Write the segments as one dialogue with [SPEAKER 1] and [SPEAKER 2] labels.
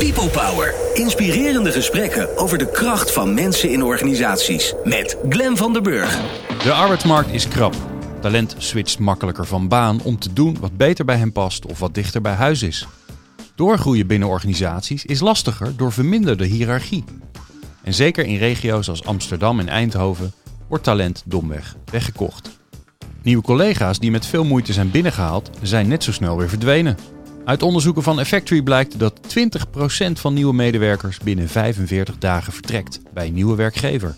[SPEAKER 1] People Power. Inspirerende gesprekken over de kracht van mensen in organisaties. Met Glen van der Burg.
[SPEAKER 2] De arbeidsmarkt is krap. Talent switcht makkelijker van baan om te doen wat beter bij hem past of wat dichter bij huis is. Doorgroeien binnen organisaties is lastiger door verminderde hiërarchie. En zeker in regio's als Amsterdam en Eindhoven wordt talent domweg weggekocht. Nieuwe collega's die met veel moeite zijn binnengehaald, zijn net zo snel weer verdwenen. Uit onderzoeken van Effectory blijkt dat 20% van nieuwe medewerkers binnen 45 dagen vertrekt bij een nieuwe werkgever.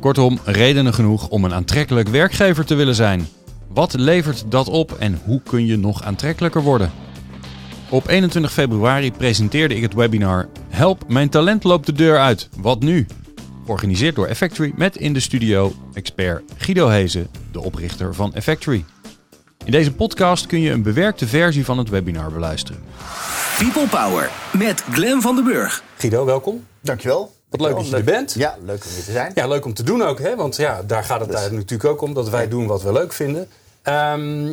[SPEAKER 2] Kortom, redenen genoeg om een aantrekkelijk werkgever te willen zijn. Wat levert dat op en hoe kun je nog aantrekkelijker worden? Op 21 februari presenteerde ik het webinar Help, mijn talent loopt de deur uit. Wat nu? Georganiseerd door Effectory met in de studio expert Guido Hezen, de oprichter van Effectory. In deze podcast kun je een bewerkte versie van het webinar beluisteren.
[SPEAKER 1] People Power met Glen van der Burg.
[SPEAKER 3] Guido, welkom.
[SPEAKER 4] Dankjewel.
[SPEAKER 3] Wat leuk dat je er bent.
[SPEAKER 4] Ja, leuk om hier te zijn.
[SPEAKER 3] Ja, leuk om te doen ook, hè? want ja, daar gaat het
[SPEAKER 4] Dus-
[SPEAKER 3] natuurlijk ook om, dat wij doen wat we leuk vinden. Ehm,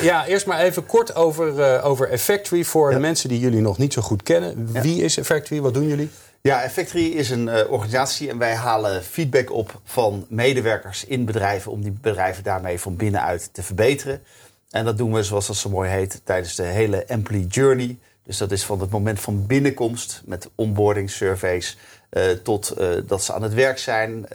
[SPEAKER 3] ja, eerst maar even kort over, eh over Effectory voor de mensen die jullie nog niet zo goed kennen. Wie is Effectory? Wat doen jullie?
[SPEAKER 4] Ja, Effectory is een eh, organisatie en wij halen feedback op van medewerkers in bedrijven om die bedrijven daarmee van binnenuit te verbeteren. En dat doen we, zoals dat zo mooi heet, tijdens de hele employee journey. Dus dat is van het moment van binnenkomst met onboarding surveys eh, tot dat ze aan het werk zijn,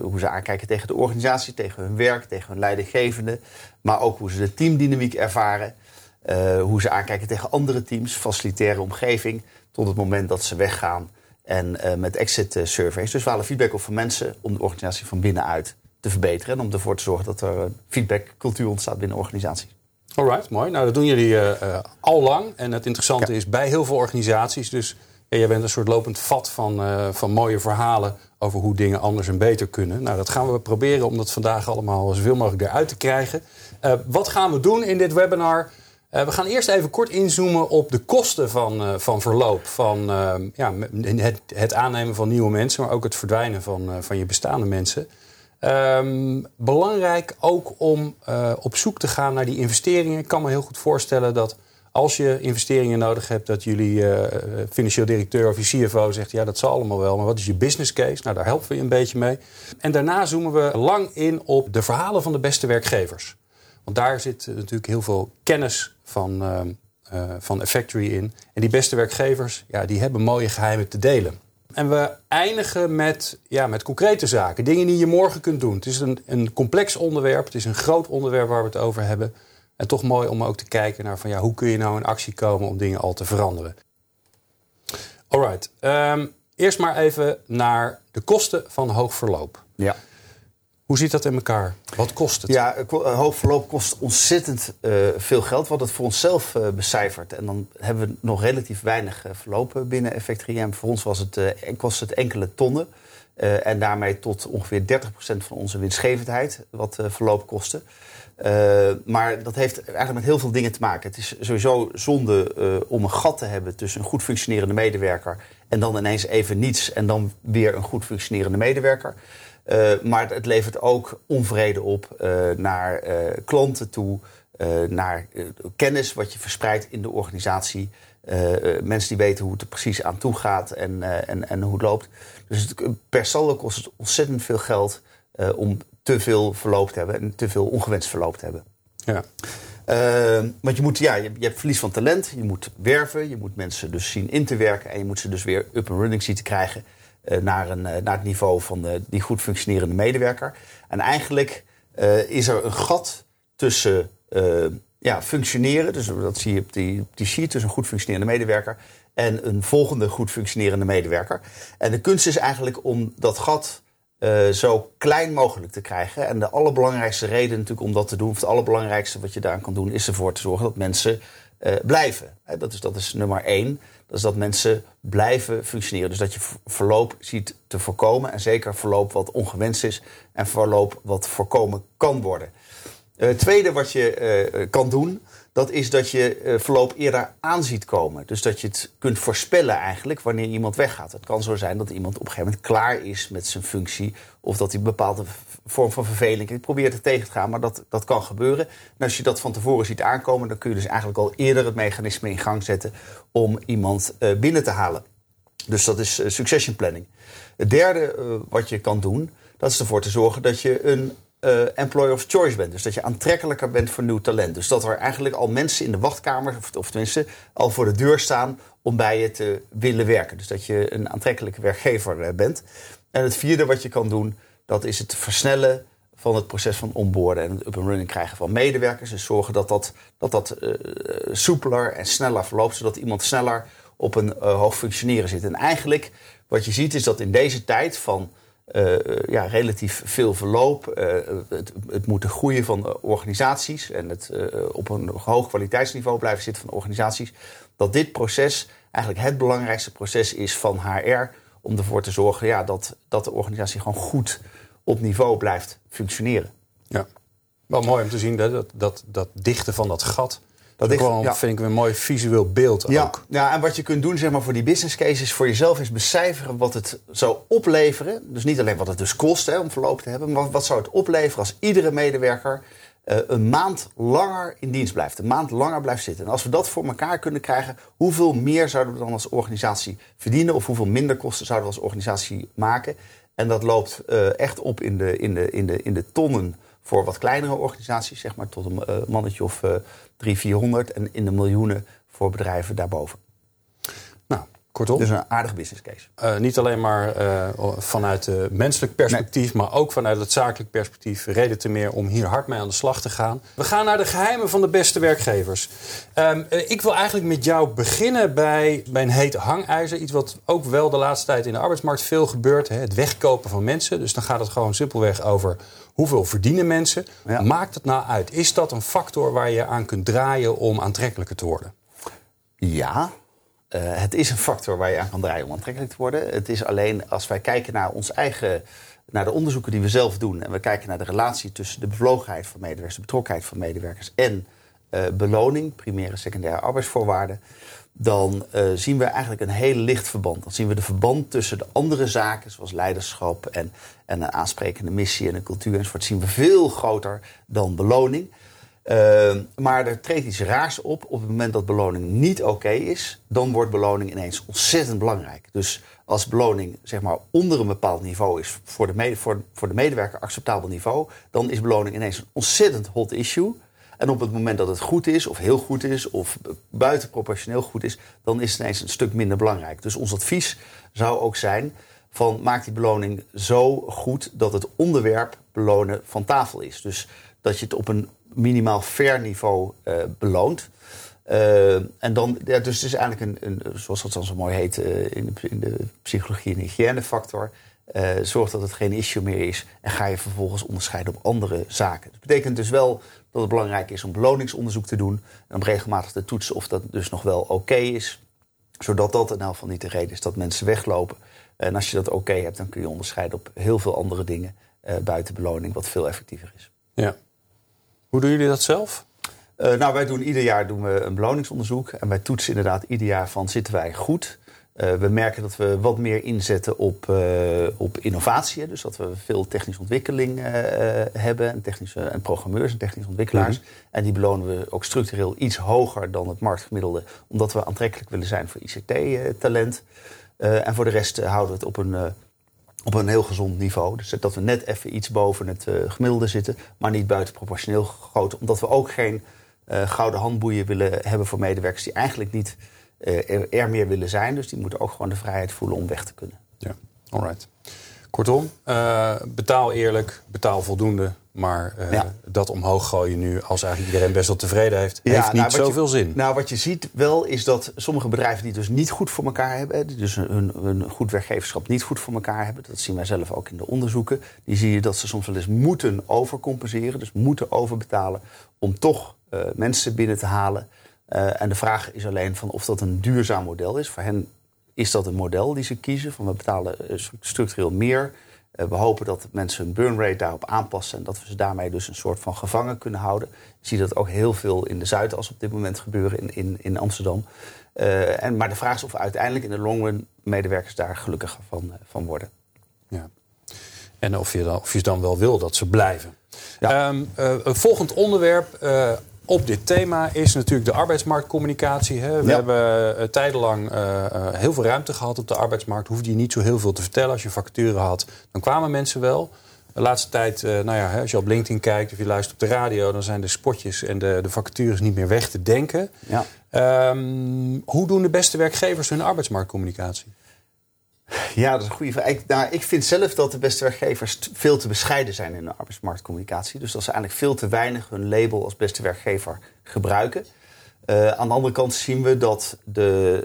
[SPEAKER 4] hoe ze aankijken tegen de organisatie, tegen hun werk, tegen hun leidinggevende, maar ook hoe ze de teamdynamiek ervaren. Eh, hoe ze aankijken tegen andere teams, facilitaire omgeving, tot het moment dat ze weggaan en eh, met exit eh, surveys. Dus we halen feedback op van mensen om de organisatie van binnenuit te verbeteren en om ervoor te zorgen dat er een feedbackcultuur ontstaat binnen organisaties.
[SPEAKER 3] Alright, mooi. Nou, dat doen jullie eh, al lang. En het interessante
[SPEAKER 4] Ja.
[SPEAKER 3] is bij heel veel organisaties. Dus ja, jij bent een soort lopend vat van, van mooie verhalen over hoe dingen anders en beter kunnen. Nou, dat gaan we proberen om dat vandaag allemaal zoveel mogelijk eruit te krijgen. Eh, wat gaan we doen in dit webinar? Eh, we gaan eerst even kort inzoomen op de kosten van, eh, van verloop. Van ja, het, het aannemen van nieuwe mensen, maar ook het verdwijnen van, van je bestaande mensen. Ehm, belangrijk ook om op zoek te gaan naar die investeringen. Ik kan me heel goed voorstellen dat als je investeringen nodig hebt, dat jullie financieel directeur of je CFO zegt: ja, dat zal allemaal wel, maar wat is je business case? Nou, daar helpen we je een beetje mee. En daarna zoomen we lang in op de verhalen van de beste werkgevers. Want daar zit eh, natuurlijk heel veel kennis van, eh, van Effectory in. En die beste werkgevers, ja, die hebben mooie geheimen te delen. En we eindigen met, ja, met concrete zaken. Dingen die je morgen kunt doen. Het is een, een complex onderwerp. Het is een groot onderwerp waar we het over hebben. En toch mooi om ook te kijken naar van, ja, hoe kun je nou in actie komen om dingen al te veranderen. Alright. Ehm, eerst maar even naar de kosten van hoog verloop.
[SPEAKER 4] Ja.
[SPEAKER 3] Hoe zit dat in elkaar? Wat kost het?
[SPEAKER 4] Ja, een ko- een hoog verloop kost ontzettend eh, veel geld. Hadden het voor onszelf eh, becijferd. En dan hebben we nog relatief weinig eh, verlopen binnen Effectory. En voor ons was het, kost het enkele tonnen. En daarmee tot ongeveer 30% van onze winstgevendheid, wat verloop kostte. Maar dat heeft eigenlijk met heel veel dingen te maken. Het is sowieso zonde om een gat te hebben tussen een goed functionerende medewerker en dan ineens even niets en dan weer een goed functionerende medewerker. Eh, maar het levert ook onvrede op eh, naar eh, klanten toe, naar kennis wat je verspreidt in de organisatie. Eh, mensen die weten hoe het er precies aan toe gaat en, en, en hoe het loopt. Dus het, per saldo kost het ontzettend veel geld om te veel verloop te hebben en te veel ongewenst verloop te hebben.
[SPEAKER 3] Ja.
[SPEAKER 4] Want je, moet, ja, je, je hebt verlies van talent, je moet werven, je moet mensen dus zien in te werken en je moet ze dus weer up and running zien te krijgen naar, een, eh, naar het niveau van die goed functionerende medewerker. En eigenlijk eh, is er een gat tussen eh, ja, functioneren, dus dat zie je op die, op die sheet, tussen een goed functionerende medewerker en een volgende goed functionerende medewerker. En de kunst is eigenlijk om dat gat eh, zo klein mogelijk te krijgen. En de allerbelangrijkste reden natuurlijk om dat te doen, of het allerbelangrijkste wat je daaraan kan doen, is ervoor te zorgen dat mensen eh, blijven. Dat, is, dat is nummer één. Dat is dat mensen blijven functioneren. Dus dat je verloop ziet te voorkomen. En zeker verloop wat ongewenst is. En verloop wat voorkomen kan worden. Eh, Het tweede wat je eh, kan doen, dat is dat je verloop eerder aan ziet komen. Dus dat je het kunt voorspellen eigenlijk wanneer iemand weggaat. Het kan zo zijn dat iemand op een gegeven moment klaar is met zijn functie. Of dat hij bepaalde vorm van verveling probeert er tegen te gaan. Maar dat, dat kan gebeuren. En als je dat van tevoren ziet aankomen, dan kun je dus eigenlijk al eerder het mechanisme in gang zetten om iemand uh, binnen te halen. Dus dat is uh, succession planning. Het derde wat je kan doen, dat is ervoor te zorgen dat je een uh, employer of choice bent. Dus dat je aantrekkelijker bent voor nieuw talent. Dus dat er eigenlijk al mensen in de wachtkamer, of, of tenminste al voor de deur staan om bij je te willen werken. Dus dat je een aantrekkelijke werkgever bent. En het vierde wat je kan doen, dat is het versnellen van het proces van onboorden en het up-and-running krijgen van medewerkers. Dus zorgen dat dat, dat, dat uh, soepeler en sneller verloopt, zodat iemand sneller op een hoog functioneren zit. En eigenlijk wat je ziet is dat in deze tijd van uh, ja, relatief veel verloop. Het, het moeten groeien van organisaties en het op een hoog kwaliteitsniveau blijven zitten van organisaties. Dat dit proces eigenlijk het belangrijkste proces is van HR om ervoor te zorgen ja, dat, dat de organisatie gewoon goed op niveau blijft functioneren.
[SPEAKER 3] Ja, wel mooi om te zien dat, dat, dat, dat dichten van dat gat dat is gewoon, ja. vind ik een mooi visueel beeld
[SPEAKER 4] ja,
[SPEAKER 3] ook.
[SPEAKER 4] Ja, en wat je kunt doen zeg maar, voor die business cases voor jezelf is becijferen wat het zou opleveren. Dus niet alleen wat het dus kost hè, om verloop te hebben, maar wat zou het opleveren als iedere medewerker uh, een maand langer in dienst blijft. Een maand langer blijft zitten. En als we dat voor elkaar kunnen krijgen, hoeveel meer zouden we dan als organisatie verdienen? Of hoeveel minder kosten zouden we als organisatie maken? En dat loopt uh, echt op in de, in, de, in, de, in de tonnen voor wat kleinere organisaties, zeg maar tot een uh, mannetje of uh, 300, 400 en in de miljoenen voor bedrijven daarboven.
[SPEAKER 3] Kortom.
[SPEAKER 4] Dus een aardige business case.
[SPEAKER 3] Uh, niet alleen maar uh, vanuit het menselijk perspectief, nee. maar ook vanuit het zakelijk perspectief. Reden te meer om hier hard mee aan de slag te gaan. We gaan naar de geheimen van de beste werkgevers. Um, uh, ik wil eigenlijk met jou beginnen bij, bij een heet hangijzer. Iets wat ook wel de laatste tijd in de arbeidsmarkt veel gebeurt. Hè? Het wegkopen van mensen. Dus dan gaat het gewoon simpelweg over hoeveel verdienen mensen. Ja. Maakt het nou uit? Is dat een factor waar je aan kunt draaien om aantrekkelijker te worden?
[SPEAKER 4] Ja, uh, het is een factor waar je aan kan draaien om aantrekkelijk te worden. Het is alleen als wij kijken naar ons eigen, naar de onderzoeken die we zelf doen, en we kijken naar de relatie tussen de bevlogenheid van medewerkers, de betrokkenheid van medewerkers en uh, beloning, primaire en secundaire arbeidsvoorwaarden, dan uh, zien we eigenlijk een heel licht verband. Dan zien we de verband tussen de andere zaken, zoals leiderschap en, en een aansprekende missie en een cultuur enzovoort, zien we veel groter dan beloning. Uh, maar er treedt iets raars op. Op het moment dat beloning niet oké is, dan wordt beloning ineens ontzettend belangrijk. Dus als beloning zeg maar, onder een bepaald niveau is voor de, voor, voor de medewerker acceptabel niveau, dan is beloning ineens een ontzettend hot issue. En op het moment dat het goed is, of heel goed is, of buitenproportioneel goed is, dan is het ineens een stuk minder belangrijk. Dus ons advies zou ook zijn: van maak die beloning zo goed dat het onderwerp belonen van tafel is. Dus dat je het op een minimaal fair niveau uh, beloont. Uh, en dan, ja, dus het is eigenlijk een, een zoals dat dan zo mooi heet uh, in, de, in, de, psychologie, een hygiënefactor. Zorg dat het geen issue meer is en ga je vervolgens onderscheiden op andere zaken. Dat betekent dus wel dat het belangrijk is om beloningsonderzoek te doen en om regelmatig te toetsen of dat dus nog wel oké is, zodat dat in elk geval niet de reden is dat mensen weglopen. En als je dat oké hebt, dan kun je onderscheiden op heel veel andere dingen buiten beloning, wat veel effectiever is.
[SPEAKER 3] Ja. Hoe doen jullie dat zelf?
[SPEAKER 4] Uh, nou, wij doen ieder jaar doen we een beloningsonderzoek. En wij toetsen inderdaad ieder jaar van zitten wij goed. Uh, we merken dat we wat meer inzetten op, uh, op innovatie. Dus dat we veel technische ontwikkeling hebben. En, technische, en programmeurs en technische ontwikkelaars. Mm -hmm. En die belonen we ook structureel iets hoger dan het marktgemiddelde. Omdat we aantrekkelijk willen zijn voor ICT-talent. en voor de rest houden we het op een op een heel gezond niveau. Dus dat we net even iets boven het uh, gemiddelde zitten, maar niet buitenproportioneel groot. Omdat we ook geen uh, gouden handboeien willen hebben voor medewerkers die eigenlijk niet uh, er, er, meer willen zijn. Dus die moeten ook gewoon de vrijheid voelen om weg te kunnen.
[SPEAKER 3] Ja, alright. Kortom, betaal eerlijk, betaal voldoende. Maar uh, ja. dat omhoog gooien nu, als eigenlijk iedereen best wel tevreden heeft, ja, heeft niet nou, zoveel
[SPEAKER 4] je,
[SPEAKER 3] zin.
[SPEAKER 4] Nou, wat je ziet wel is dat sommige bedrijven die dus niet goed voor elkaar hebben, die dus hun, hun goed werkgeverschap niet goed voor elkaar hebben, dat zien wij zelf ook in de onderzoeken, die zie je dat ze soms wel eens moeten overcompenseren, dus moeten overbetalen om toch uh, mensen binnen te halen. En de vraag is alleen van of dat een duurzaam model is. Voor hen is dat een model die ze kiezen, van we betalen structureel meer we hopen dat mensen hun burn rate daarop aanpassen en dat we ze daarmee dus een soort van gevangen kunnen houden. Je ziet dat ook heel veel in de Zuidas op dit moment gebeuren in, in, in Amsterdam. en, maar de vraag is of uiteindelijk in de long run medewerkers daar gelukkiger van, van worden.
[SPEAKER 3] Ja. En of je, dan, of je dan wel wil dat ze blijven. Ja. Um, een volgend onderwerp uh, op dit thema is natuurlijk de arbeidsmarktcommunicatie. Hè. We hebben uh, tijdenlang heel veel ruimte gehad op de arbeidsmarkt. Hoefde je niet zo heel veel te vertellen. Als je vacature had, dan kwamen mensen wel. De laatste tijd, nou ja, als je op LinkedIn kijkt of je luistert op de radio, dan zijn de spotjes en de, de vacatures niet meer weg te denken. Ja. Um, hoe doen de beste werkgevers hun arbeidsmarktcommunicatie?
[SPEAKER 4] Ja, dat is een goede vraag. Ik, nou, vind zelf dat de beste werkgevers veel te bescheiden zijn in de arbeidsmarktcommunicatie. Dus dat ze eigenlijk veel te weinig hun label als beste werkgever gebruiken. Uh, aan de andere kant zien we dat de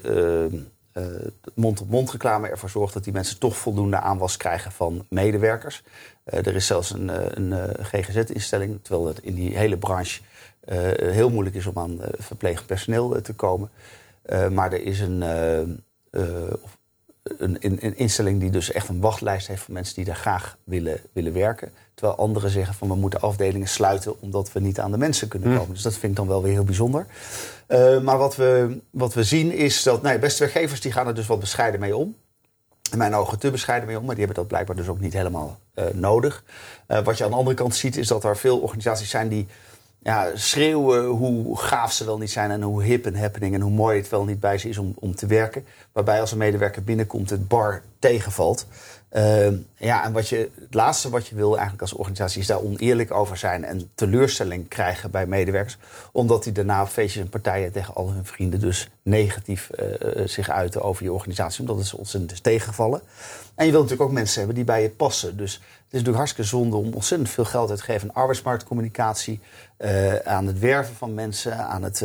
[SPEAKER 4] uh, uh, mond-op-mond reclame ervoor zorgt dat die mensen toch voldoende aanwas krijgen van medewerkers. er is zelfs een, een GGZ-instelling, terwijl het in die hele branche heel moeilijk is om aan verpleegend personeel te komen. maar er is een, een, een, instelling die dus echt een wachtlijst heeft van mensen die daar graag willen, willen werken. Terwijl anderen zeggen van we moeten afdelingen sluiten omdat we niet aan de mensen kunnen hm. komen. Dus dat vind ik dan wel weer heel bijzonder. Uh, maar wat we, wat we zien is dat nee, beste werkgevers die gaan er dus wat bescheiden mee om. In mijn ogen te bescheiden mee om, maar die hebben dat blijkbaar dus ook niet helemaal uh, nodig. Uh, wat je aan de andere kant ziet is dat er veel organisaties zijn die ja, schreeuwen hoe gaaf ze wel niet zijn en hoe hip en happening en hoe mooi het wel niet bij ze is om, om te werken. Waarbij als een medewerker binnenkomt het bar tegenvalt. Uh, ja, en wat je, het laatste wat je wil eigenlijk als organisatie is daar oneerlijk over zijn en teleurstelling krijgen bij medewerkers. Omdat die daarna op feestjes en partijen tegen al hun vrienden dus negatief uh, zich uiten over je organisatie. Omdat het ze ontzettend is tegengevallen. En je wilt natuurlijk ook mensen hebben die bij je passen. Dus het is natuurlijk hartstikke zonde om ontzettend veel geld uit te geven aan arbeidsmarktcommunicatie. Uh, aan het werven van mensen, aan het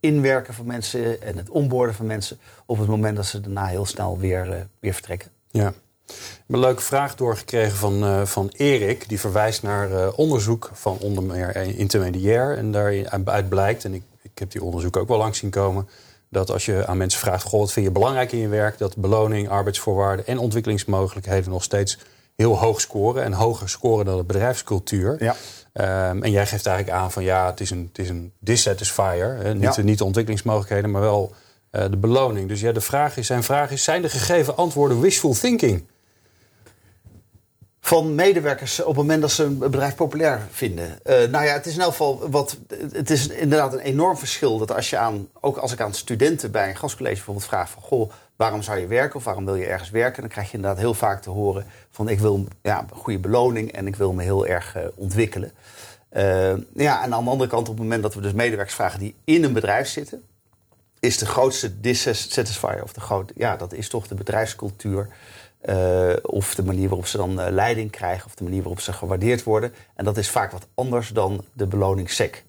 [SPEAKER 4] inwerken van mensen en het onboorden van mensen. Op het moment dat ze daarna heel snel weer, weer vertrekken.
[SPEAKER 3] Ja. Ik heb een leuke vraag doorgekregen van, van Erik. Die verwijst naar onderzoek van onder meer intermediair. En daaruit blijkt, en ik, ik heb die onderzoek ook wel langs zien komen dat als je aan mensen vraagt: Goh, wat vind je belangrijk in je werk? Dat beloning, arbeidsvoorwaarden en ontwikkelingsmogelijkheden nog steeds heel hoog scoren. En hoger scoren dan de bedrijfscultuur. Ja. Um, en jij geeft eigenlijk aan van ja, het is een, het is een dissatisfier. Hè? Niet, niet de ontwikkelingsmogelijkheden, maar wel uh, de beloning. Dus ja, de vraag is, zijn vraag is: zijn de gegeven antwoorden wishful thinking?
[SPEAKER 4] van medewerkers op het moment dat ze een bedrijf populair vinden. Uh, nou ja, het is in elk geval wat. Het is inderdaad een enorm verschil dat als je aan, ook als ik aan studenten bij een gastcollege bijvoorbeeld vraag van goh, waarom zou je werken of waarom wil je ergens werken, dan krijg je inderdaad heel vaak te horen van ik wil ja, een goede beloning en ik wil me heel erg uh, ontwikkelen. Ja, en aan de andere kant, op het moment dat we dus medewerkers vragen die in een bedrijf zitten, is de grootste dissatisfier, of de groot, ja, dat is toch de bedrijfscultuur. Uh, of de manier waarop ze dan uh, leiding krijgen, of de manier waarop ze gewaardeerd worden. En dat is vaak wat anders dan de beloning sec.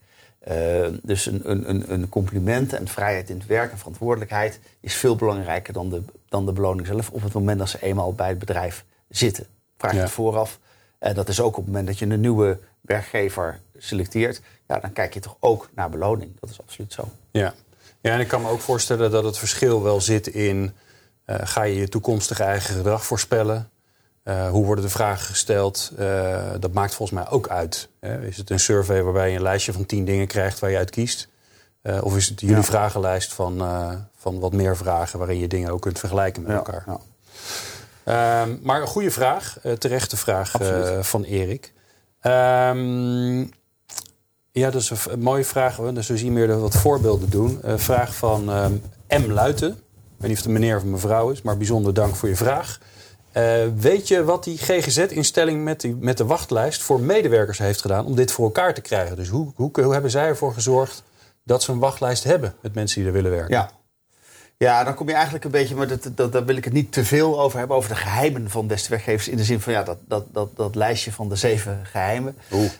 [SPEAKER 4] Uh, dus een, een, een compliment en vrijheid in het werk en verantwoordelijkheid is veel belangrijker dan de, dan de beloning zelf op het moment dat ze eenmaal bij het bedrijf zitten. Vraag je het vooraf. En dat is ook op het moment dat je een nieuwe werkgever selecteert. Ja, dan kijk je toch ook naar beloning. Dat is absoluut zo.
[SPEAKER 3] Ja, ja en ik kan me ook voorstellen dat het verschil wel zit in uh, ga je je toekomstige eigen gedrag voorspellen? Uh, hoe worden de vragen gesteld? Uh, dat maakt volgens mij ook uit. Hè? Is het een survey waarbij je een lijstje van tien dingen krijgt waar je uit kiest? of is het jullie ja. vragenlijst van, van wat meer vragen waarin je dingen ook kunt vergelijken met ja. elkaar? Ja. Ehm, maar een goede vraag, terechte vraag van Erik. Um, ja, dat is een mooie vraag. Dus we zien meer wat voorbeelden doen. vraag van um, M. Luiten weet niet of het een meneer of een mevrouw is, maar bijzonder dank voor je vraag. Uh, weet je wat die GGZ-instelling met, met de wachtlijst voor medewerkers heeft gedaan om dit voor elkaar te krijgen? Dus hoe, hoe, hoe hebben zij ervoor gezorgd dat ze een wachtlijst hebben met mensen die er willen werken?
[SPEAKER 4] Ja, ja, dan kom je eigenlijk een beetje, maar dat, dat, daar wil ik het niet te veel over hebben, over de geheimen van beste werkgevers. In de zin van ja, dat, dat, dat, dat lijstje van de zeven geheimen.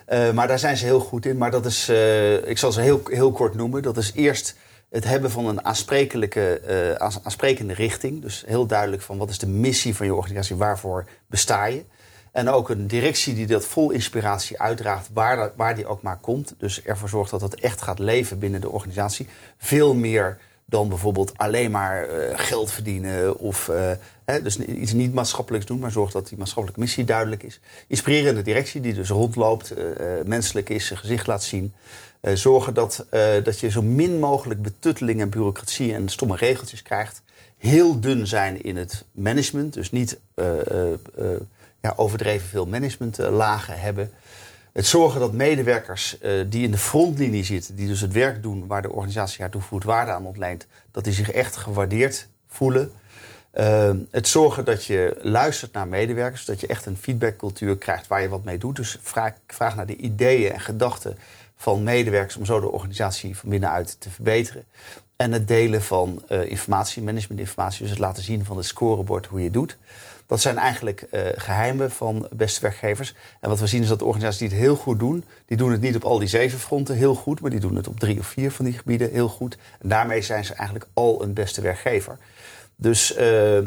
[SPEAKER 4] Uh, maar daar zijn ze heel goed in. Maar dat is, uh, ik zal ze heel, heel kort noemen. Dat is eerst het hebben van een aansprekelijke, uh, aansprekende richting. Dus heel duidelijk van wat is de missie van je organisatie, waarvoor besta je. En ook een directie die dat vol inspiratie uitdraagt, waar, dat, waar die ook maar komt. Dus ervoor zorgt dat het echt gaat leven binnen de organisatie. Veel meer dan bijvoorbeeld alleen maar eh, geld verdienen of uh, hè, dus iets niet maatschappelijks doen, maar zorg dat die maatschappelijke missie duidelijk is. Inspirerende directie die dus rondloopt, uh, menselijk is, zijn gezicht laat zien. zorgen dat, dat je zo min mogelijk betutteling en bureaucratie en stomme regeltjes krijgt. Heel dun zijn in het management, dus niet ja, overdreven veel managementlagen hebben. Het zorgen dat medewerkers uh, die in de frontlinie zitten, die dus het werk doen waar de organisatie haar toegevoegd waarde aan ontleent, dat die zich echt gewaardeerd voelen. Uh, het zorgen dat je luistert naar medewerkers, dat je echt een feedbackcultuur krijgt waar je wat mee doet. Dus vraag, vraag naar de ideeën en gedachten van medewerkers om zo de organisatie van binnenuit te verbeteren. En het delen van uh, informatie, managementinformatie, dus het laten zien van het scorebord hoe je het doet. Dat zijn eigenlijk uh, geheimen van beste werkgevers. En wat we zien is dat de organisaties die het heel goed doen, die doen het niet op al die zeven fronten heel goed, maar die doen het op drie of vier van die gebieden heel goed. En daarmee zijn ze eigenlijk al een beste werkgever. Dus, uh,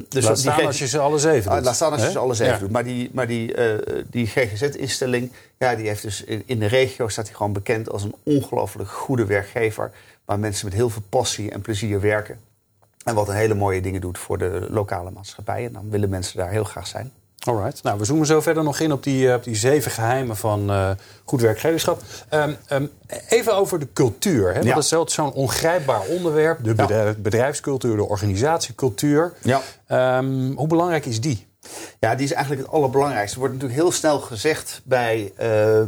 [SPEAKER 4] dus
[SPEAKER 3] laat staan als je ze alle zeven doet.
[SPEAKER 4] laat staan als je ze alle zeven ja. doet. Maar die, maar die, uh, die GGZ-instelling, ja, die heeft dus in, in de regio staat hij gewoon bekend als een ongelooflijk goede werkgever. Waar mensen met heel veel passie en plezier werken. En wat een hele mooie dingen doet voor de lokale maatschappij. En dan willen mensen daar heel graag zijn.
[SPEAKER 3] Alright. Nou, we zoomen zo verder nog in op die, op die zeven geheimen van uh, goed werkgeverschap. Um, um, even over de cultuur. Hè? Want ja. dat is altijd zo'n ongrijpbaar onderwerp. De bedrijf, bedrijfscultuur, de organisatiecultuur.
[SPEAKER 4] Ja.
[SPEAKER 3] Um, hoe belangrijk is die?
[SPEAKER 4] Ja, die is eigenlijk het allerbelangrijkste. Er wordt natuurlijk heel snel gezegd bij, uh,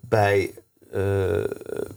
[SPEAKER 4] bij, uh,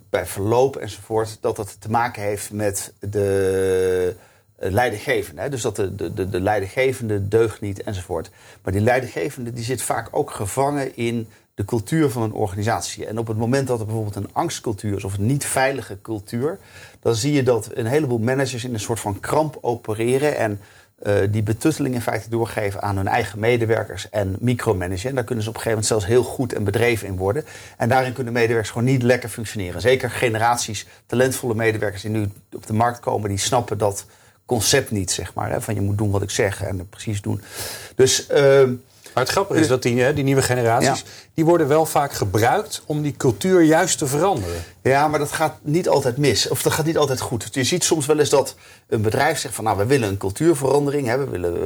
[SPEAKER 4] bij verloop enzovoort... dat dat te maken heeft met de eh, leidinggevende. Hè? Dus dat de, de, de leidinggevende deugt niet enzovoort. Maar die leidinggevende die zit vaak ook gevangen in de cultuur van een organisatie. En op het moment dat er bijvoorbeeld een angstcultuur is of een niet veilige cultuur, dan zie je dat een heleboel managers in een soort van kramp opereren en uh, die betutteling in feite doorgeven aan hun eigen medewerkers en micromanagen. En daar kunnen ze op een gegeven moment zelfs heel goed en bedreven in worden. En daarin kunnen medewerkers gewoon niet lekker functioneren. Zeker generaties talentvolle medewerkers die nu op de markt komen, die snappen dat concept niet, zeg maar. Hè, van je moet doen wat ik zeg en precies doen. Dus...
[SPEAKER 3] Maar het grappige is dat die, die nieuwe generaties... Ja. die worden wel vaak gebruikt om die cultuur juist te veranderen.
[SPEAKER 4] Ja, maar dat gaat niet altijd mis. Of dat gaat niet altijd goed. Je ziet soms wel eens dat een bedrijf zegt van... nou, we willen een cultuurverandering. Hè, we willen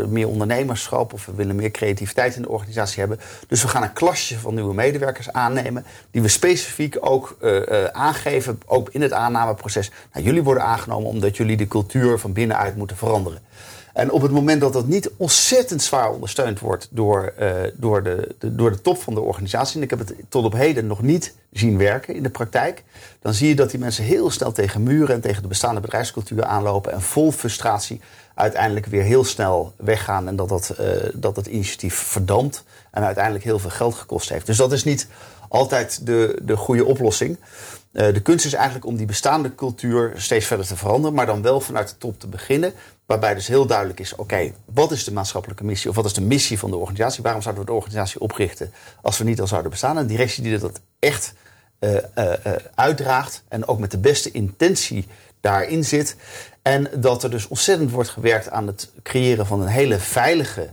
[SPEAKER 4] uh, meer ondernemerschap... of we willen meer creativiteit in de organisatie hebben. Dus we gaan een klasje van nieuwe medewerkers aannemen... die we specifiek ook uh, uh, aangeven, ook in het aannameproces. Nou, jullie worden aangenomen omdat jullie de cultuur van binnenuit moeten veranderen. En op het moment dat dat niet ontzettend zwaar ondersteund wordt door, uh, door, de, de, door de top van de organisatie, en ik heb het tot op heden nog niet zien werken in de praktijk, dan zie je dat die mensen heel snel tegen muren en tegen de bestaande bedrijfscultuur aanlopen en vol frustratie uiteindelijk weer heel snel weggaan en dat dat, uh, dat, dat initiatief verdampt en uiteindelijk heel veel geld gekost heeft. Dus dat is niet altijd de, de goede oplossing. Uh, de kunst is eigenlijk om die bestaande cultuur steeds verder te veranderen, maar dan wel vanuit de top te beginnen. Waarbij dus heel duidelijk is: oké, wat is de maatschappelijke missie of wat is de missie van de organisatie? Waarom zouden we de organisatie oprichten als we niet al zouden bestaan? Een directie die dat echt uh, uh, uh, uitdraagt en ook met de beste intentie daarin zit. En dat er dus ontzettend wordt gewerkt aan het creëren van een hele veilige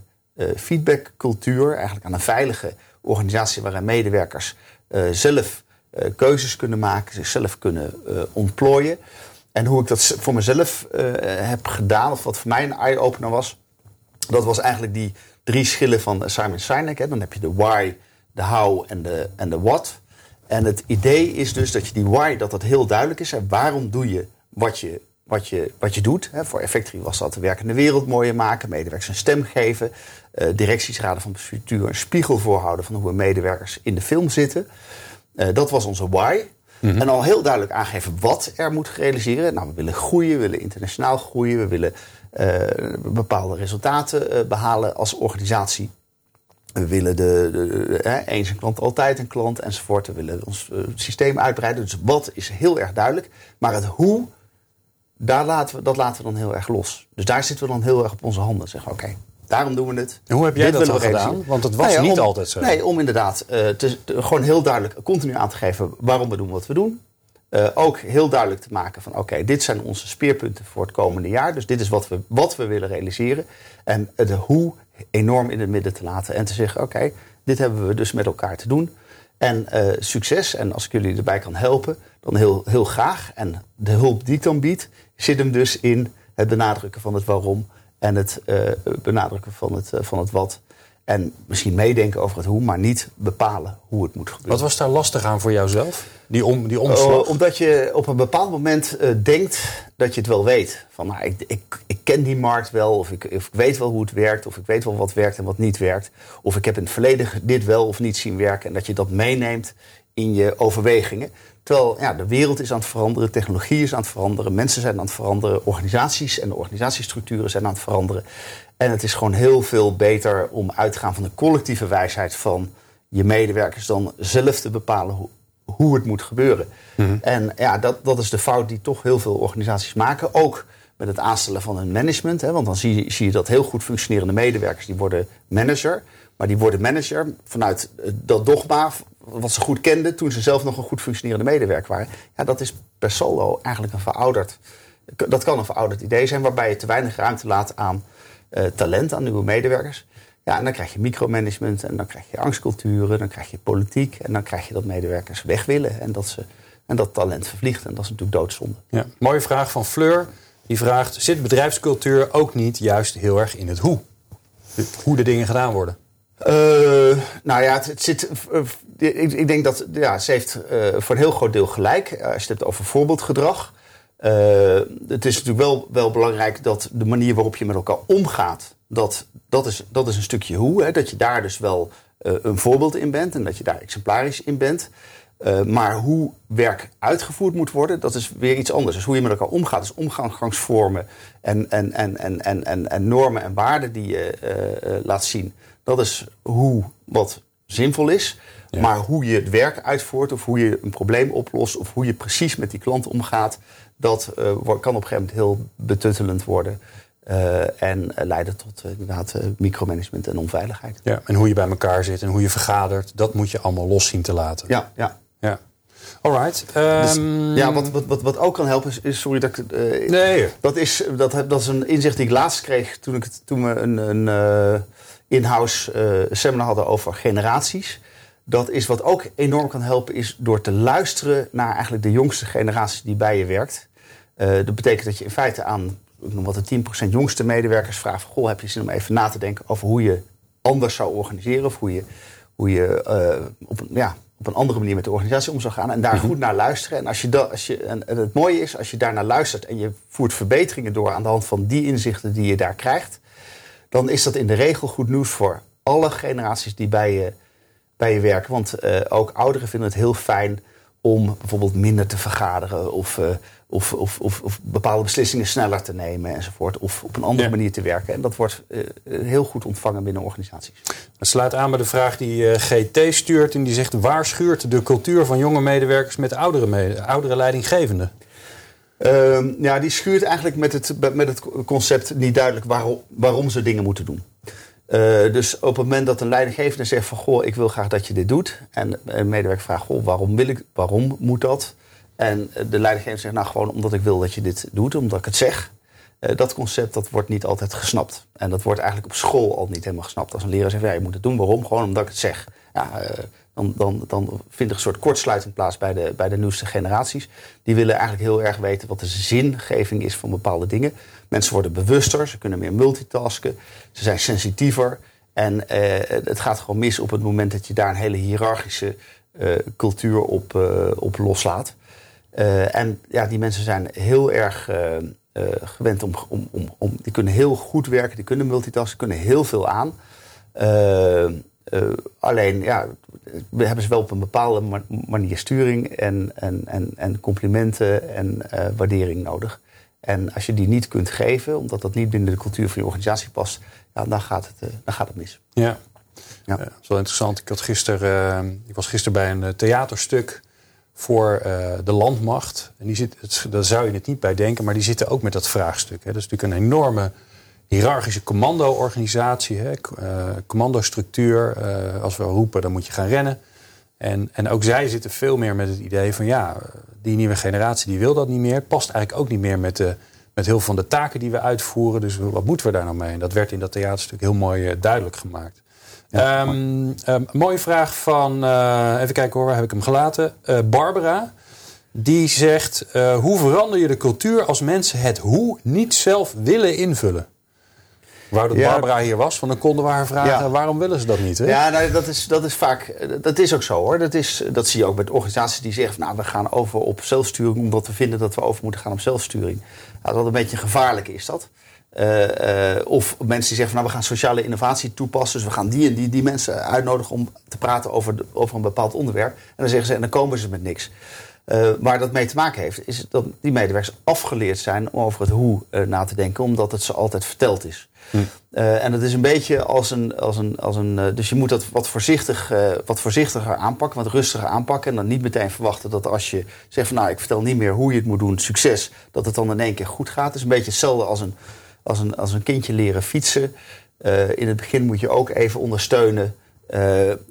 [SPEAKER 4] feedbackcultuur. Eigenlijk aan een veilige organisatie waarin medewerkers zelf keuzes kunnen maken, zichzelf kunnen ontplooien. En hoe ik dat voor mezelf uh, heb gedaan, of wat voor mij een eye-opener was, dat was eigenlijk die drie schillen van Simon Sinek. Hè. Dan heb je de why, de how en de, en de what. En het idee is dus dat je die why, dat dat heel duidelijk is. Hè. Waarom doe je wat je, wat je, wat je doet? Hè. Voor Effectory was dat de werkende wereld mooier maken, medewerkers een stem geven, uh, directiesraden van bestuur een spiegel voorhouden van hoe medewerkers in de film zitten. Dat was onze why. Mm-hmm. En al heel duidelijk aangeven wat er moet realiseren. Nou, we willen groeien, we willen internationaal groeien, we willen uh, bepaalde resultaten uh, behalen als organisatie. We willen de, eh, eens een klant, altijd een klant enzovoort. We willen ons uh, systeem uitbreiden. Dus wat is heel erg duidelijk. Maar het hoe, daar laten we, dat laten we dan heel erg los. Dus daar zitten we dan heel erg op onze handen. Zeggen oké, Daarom doen we het.
[SPEAKER 3] En hoe heb jij Dit dat dan gedaan? Want het was nou ja, niet
[SPEAKER 4] om,
[SPEAKER 3] altijd zo.
[SPEAKER 4] Nee, om inderdaad uh, te, te, gewoon heel duidelijk continu aan te geven waarom we doen wat we doen. Uh, ook heel duidelijk te maken van oké, okay, dit zijn onze speerpunten voor het komende jaar. Dus dit is wat we, wat we willen realiseren. En het hoe enorm in het midden te laten. En te zeggen oké, okay, dit hebben we dus met elkaar te doen. En uh, succes, en als ik jullie erbij kan helpen, dan heel, heel graag. En de hulp die ik dan bied, zit hem dus in het benadrukken van het waarom en het uh, benadrukken van het, uh, van het wat. En misschien meedenken over het hoe, maar niet bepalen hoe het moet gebeuren.
[SPEAKER 3] Wat was daar lastig aan voor jouzelf? Die, om, die omslag?
[SPEAKER 4] Uh, omdat je op een bepaald moment uh, denkt dat je het wel weet. Van nou, ik, ik, ik ken die markt wel, of ik, of ik weet wel hoe het werkt, of ik weet wel wat werkt en wat niet werkt. Of ik heb in het verleden dit wel of niet zien werken. En dat je dat meeneemt in je overwegingen. Terwijl ja, de wereld is aan het veranderen, technologie is aan het veranderen, mensen zijn aan het veranderen, organisaties en de organisatiestructuren zijn aan het veranderen. En het is gewoon heel veel beter om uit te gaan van de collectieve wijsheid van je medewerkers dan zelf te bepalen hoe, hoe het moet gebeuren. Mm -hmm. En ja, dat, dat is de fout die toch heel veel organisaties maken. Ook met het aanstellen van hun management. Hè, want dan zie je, zie je dat heel goed functionerende medewerkers die worden manager. Maar die worden manager vanuit dat dogma wat ze goed kenden toen ze zelf nog een goed functionerende medewerker waren. Ja, dat is per solo eigenlijk een verouderd. Dat kan een verouderd idee zijn waarbij je te weinig ruimte laat aan uh, talent, aan nieuwe medewerkers. Ja, en dan krijg je micromanagement en dan krijg je angstculturen, dan krijg je politiek en dan krijg je dat medewerkers weg willen en dat, ze, en dat talent vervliegt. En dat is natuurlijk doodzonde.
[SPEAKER 3] Ja. Mooie vraag van Fleur. Die vraagt: zit bedrijfscultuur ook niet juist heel erg in het hoe? Hoe de dingen gedaan worden?
[SPEAKER 4] Uh, nou ja, het, zit. Ik, denk dat ja, ze heeft uh, voor een heel groot deel gelijk. als je het hebt over voorbeeldgedrag. het is natuurlijk wel, wel belangrijk dat de manier waarop je met elkaar omgaat, dat, dat, is, dat is een stukje hoe. Hè, dat je daar dus wel een voorbeeld in bent en dat je daar exemplarisch in bent. Maar hoe werk uitgevoerd moet worden, dat is weer iets anders. Dus hoe je met elkaar omgaat, dus omgangsvormen en, en, en, en, en, en, en normen en waarden die je laat zien. Dat is hoe wat zinvol is. Ja. Maar hoe je het werk uitvoert, of hoe je een probleem oplost, of hoe je precies met die klant omgaat, dat kan op een gegeven moment heel betuttelend worden. Uh, en uh, leiden tot uh, inderdaad micromanagement en onveiligheid.
[SPEAKER 3] Ja, en hoe je bij elkaar zit en hoe je vergadert, dat moet je allemaal los zien te laten.
[SPEAKER 4] Ja, ja.
[SPEAKER 3] ja. Alright. Um...
[SPEAKER 4] Dus, ja, wat, wat, wat, wat ook kan helpen is, is sorry dat ik.
[SPEAKER 3] nee.
[SPEAKER 4] Dat is, dat, dat is een inzicht die ik laatst kreeg toen, ik, toen we een, een in-house seminar hadden over generaties. Dat is wat ook enorm kan helpen, is door te luisteren naar eigenlijk de jongste generatie die bij je werkt. dat betekent dat je in feite aan ik noem wat de 10% jongste medewerkers vraagt: Goh, heb je zin om even na te denken over hoe je anders zou organiseren? Of hoe je, hoe je uh, op, een, ja, op een andere manier met de organisatie om zou gaan. En daar goed naar luisteren. En, als je dat, als je, en, en het mooie is, als je daar naar luistert en je voert verbeteringen door aan de hand van die inzichten die je daar krijgt, dan is dat in de regel goed nieuws voor alle generaties die bij je, bij je werken. Want uh, ook ouderen vinden het heel fijn om bijvoorbeeld minder te vergaderen of, uh, of, of, of, of, bepaalde beslissingen sneller te nemen enzovoort. Of op een andere ja. manier te werken. En dat wordt uh, heel goed ontvangen binnen organisaties.
[SPEAKER 3] Dat sluit aan bij de vraag die GT stuurt. En die zegt, waar schuurt de cultuur van jonge medewerkers met oudere, oudere leidinggevenden?
[SPEAKER 4] Uh, ja, die schuurt eigenlijk met het, met het concept niet duidelijk waarom, waarom ze dingen moeten doen. Uh, dus op het moment dat een leidinggevende zegt van... goh, ik wil graag dat je dit doet... en een medewerker vraagt, goh, waarom, wil ik, waarom moet dat? En de leidinggevende zegt, nou gewoon omdat ik wil dat je dit doet... omdat ik het zeg. Uh, dat concept dat wordt niet altijd gesnapt. En dat wordt eigenlijk op school al niet helemaal gesnapt. Als een leraar zegt, ja, je moet het doen, waarom? Gewoon omdat ik het zeg. Ja, dan, dan, dan vindt er een soort kortsluiting plaats bij de, bij de nieuwste generaties. Die willen eigenlijk heel erg weten wat de zingeving is van bepaalde dingen. Mensen worden bewuster, ze kunnen meer multitasken, ze zijn sensitiever. En uh, het gaat gewoon mis op het moment dat je daar een hele hiërarchische uh, cultuur op, uh, op loslaat. en ja, die mensen zijn heel erg gewend om, om, om, om. Die kunnen heel goed werken, die kunnen multitasken, kunnen heel veel aan. Uh, alleen, ja, we hebben ze wel op een bepaalde manier sturing en, en, en, en complimenten en uh, waardering nodig. En als je die niet kunt geven, omdat dat niet binnen de cultuur van je organisatie past, ja, dan, gaat het, uh, dan gaat het mis.
[SPEAKER 3] Ja, ja. dat is wel interessant. Ik, had gisteren, ik was gisteren bij een theaterstuk voor de landmacht. En die zit, daar zou je het niet bij denken, maar die zitten ook met dat vraagstuk. Hè. Dat is natuurlijk een enorme hiërarchische commando-organisatie, hè, uh, commandostructuur. Uh, als we roepen, dan moet je gaan rennen. En, en ook zij zitten veel meer met het idee van ja, die nieuwe generatie die wil dat niet meer. Het past eigenlijk ook niet meer met, de, met heel veel van de taken die we uitvoeren. Dus wat moeten we daar nou mee? En dat werd in dat theaterstuk heel mooi uh, duidelijk gemaakt. Ehm, ehm, mooie vraag van, eh, even kijken hoor, waar heb ik hem gelaten? Eh, Barbara, die zegt: eh, Hoe verander je de cultuur als mensen het hoe niet zelf willen invullen? Wou dat. Barbara hier was, want dan konden we haar vragen: waarom willen ze dat niet? Hè?
[SPEAKER 4] Ja, nou, dat, is, dat is vaak. Dat is ook zo hoor. Dat, is, dat zie je ook met organisaties die zeggen: Nou, we gaan over op zelfsturing. omdat we vinden dat we over moeten gaan op zelfsturing. Nou, dat een beetje gevaarlijk is dat. Eh, eh, of mensen die zeggen: van, Nou, we gaan sociale innovatie toepassen. Dus we gaan die en die, die mensen uitnodigen om te praten over, de- over een bepaald onderwerp. En dan zeggen ze: En dan komen ze met niks. Eh, waar dat mee te maken heeft, is dat die medewerkers afgeleerd zijn om over het hoe na te denken, omdat het ze altijd verteld is. Eh, en het is een beetje als een. Als een, als een eh, dus je moet dat wat, voorzichtig, eh, wat voorzichtiger aanpakken, wat rustiger aanpakken. En dan niet meteen verwachten dat als je zegt van nou, ik vertel niet meer hoe je het moet doen, succes, dat het dan in één keer goed gaat. Het is een beetje hetzelfde als een, als een, als een kindje leren fietsen. In het begin moet je ook even ondersteunen. Moet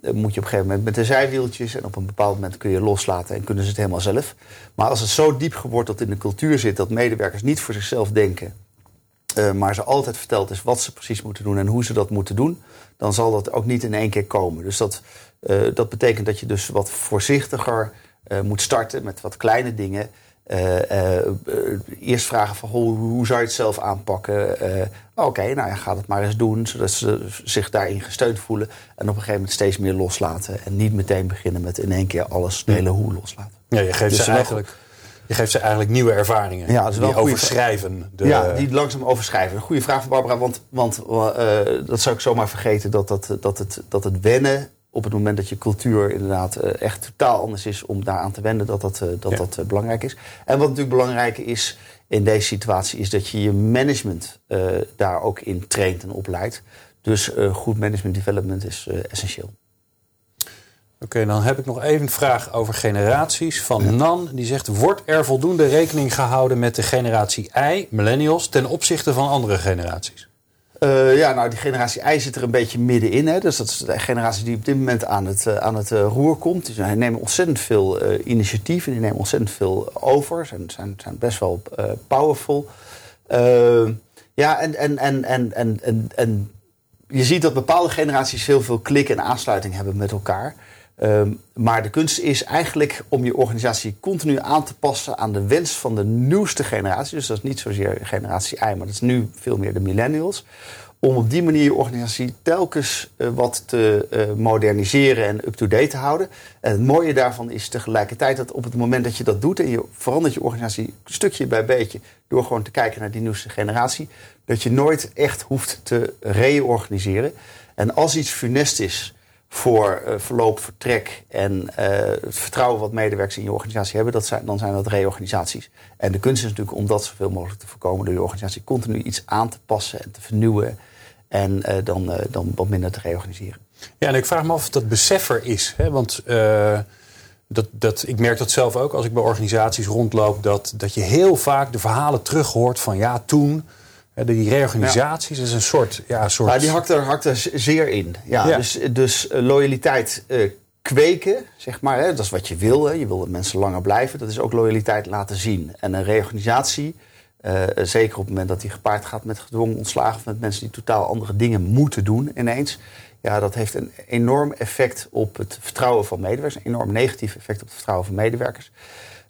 [SPEAKER 4] je op een gegeven moment met de zijwieltjes en op een bepaald moment kun je loslaten en kunnen ze het helemaal zelf. Maar als het zo diep geworteld in de cultuur zit dat medewerkers niet voor zichzelf denken, eh, maar ze altijd verteld is wat ze precies moeten doen en hoe ze dat moeten doen, dan zal dat ook niet in één keer komen. Dus dat, eh, dat betekent dat je dus wat voorzichtiger eh, moet starten met wat kleine dingen. Eerst vragen van hoe, hoe zou je het zelf aanpakken? Oké, nou ja, ga het maar eens doen, zodat ze zich daarin gesteund voelen. En op een gegeven moment steeds meer loslaten. En niet meteen beginnen met in één keer alles, de hele hoe loslaten.
[SPEAKER 3] Ja, je geeft,
[SPEAKER 4] Dus
[SPEAKER 3] ze eigenlijk, je geeft ze eigenlijk nieuwe ervaringen.
[SPEAKER 4] Ja, dat is wel
[SPEAKER 3] die overschrijven. De,
[SPEAKER 4] ja, die langzaam overschrijven. Een goede vraag van Barbara, want, want eh, dat zou ik zomaar vergeten... Dat, dat, dat, het, dat het wennen op het moment dat je cultuur inderdaad eh, echt totaal anders is... om daaraan te wennen, dat dat, eh, dat,
[SPEAKER 3] Ja.
[SPEAKER 4] dat belangrijk is. En wat natuurlijk belangrijk is in deze situatie... is dat je je management daar ook in traint en opleidt. Dus goed management development is essentieel.
[SPEAKER 3] Oké, dan heb ik nog even een vraag over generaties. Van Nan, die zegt... Wordt er voldoende rekening gehouden met de generatie I, millennials... ten opzichte van andere generaties?
[SPEAKER 4] Eh, ja, nou, die generatie I zit er een beetje middenin. Hè. Dus dat is de generatie die op dit moment aan het, eh, aan het eh, roer komt. Die nemen ontzettend veel eh initiatieven, die nemen ontzettend veel over. Zijn, zijn, zijn best wel powerful. Ja, en, en, en, en, en, en, en je ziet dat bepaalde generaties heel veel klik en aansluiting hebben met elkaar. Ehm, maar de kunst is eigenlijk om je organisatie continu aan te passen aan de wens van de nieuwste generatie. Dus dat is niet zozeer generatie I, maar dat is nu veel meer de millennials. Om op die manier je organisatie telkens eh, wat te eh, moderniseren en up-to-date te houden. En het mooie daarvan is tegelijkertijd dat op het moment dat je dat doet en je verandert je organisatie stukje bij beetje door gewoon te kijken naar die nieuwste generatie, dat je nooit echt hoeft te reorganiseren. En als iets funest is voor eh, verloop, vertrek en eh, het vertrouwen wat medewerkers in je organisatie hebben, dat zijn, dan zijn dat reorganisaties. En de kunst is natuurlijk om dat zoveel mogelijk te voorkomen door je organisatie continu iets aan te passen en te vernieuwen en eh, dan, dan wat minder te reorganiseren.
[SPEAKER 3] Ja, en ik vraag me af of dat besef er is. Hè? Want dat, dat, ik merk dat zelf ook als ik bij organisaties rondloop... dat, dat je heel vaak de verhalen terug hoort van ja, toen... Die reorganisaties is een soort... Ja, soort
[SPEAKER 4] Maar die hakt er, hakt er zeer in. Ja,
[SPEAKER 3] Ja.
[SPEAKER 4] Dus, dus eh, loyaliteit eh, kweken, zeg maar. Hè, dat is wat je wil. Hè. Je wil dat mensen langer blijven. Dat is ook loyaliteit laten zien. En een reorganisatie, eh, zeker op het moment dat die gepaard gaat met gedwongen ontslagen... of met mensen die totaal andere dingen moeten doen ineens... Ja, dat heeft een enorm effect op het vertrouwen van medewerkers. Een enorm negatief effect op het vertrouwen van medewerkers.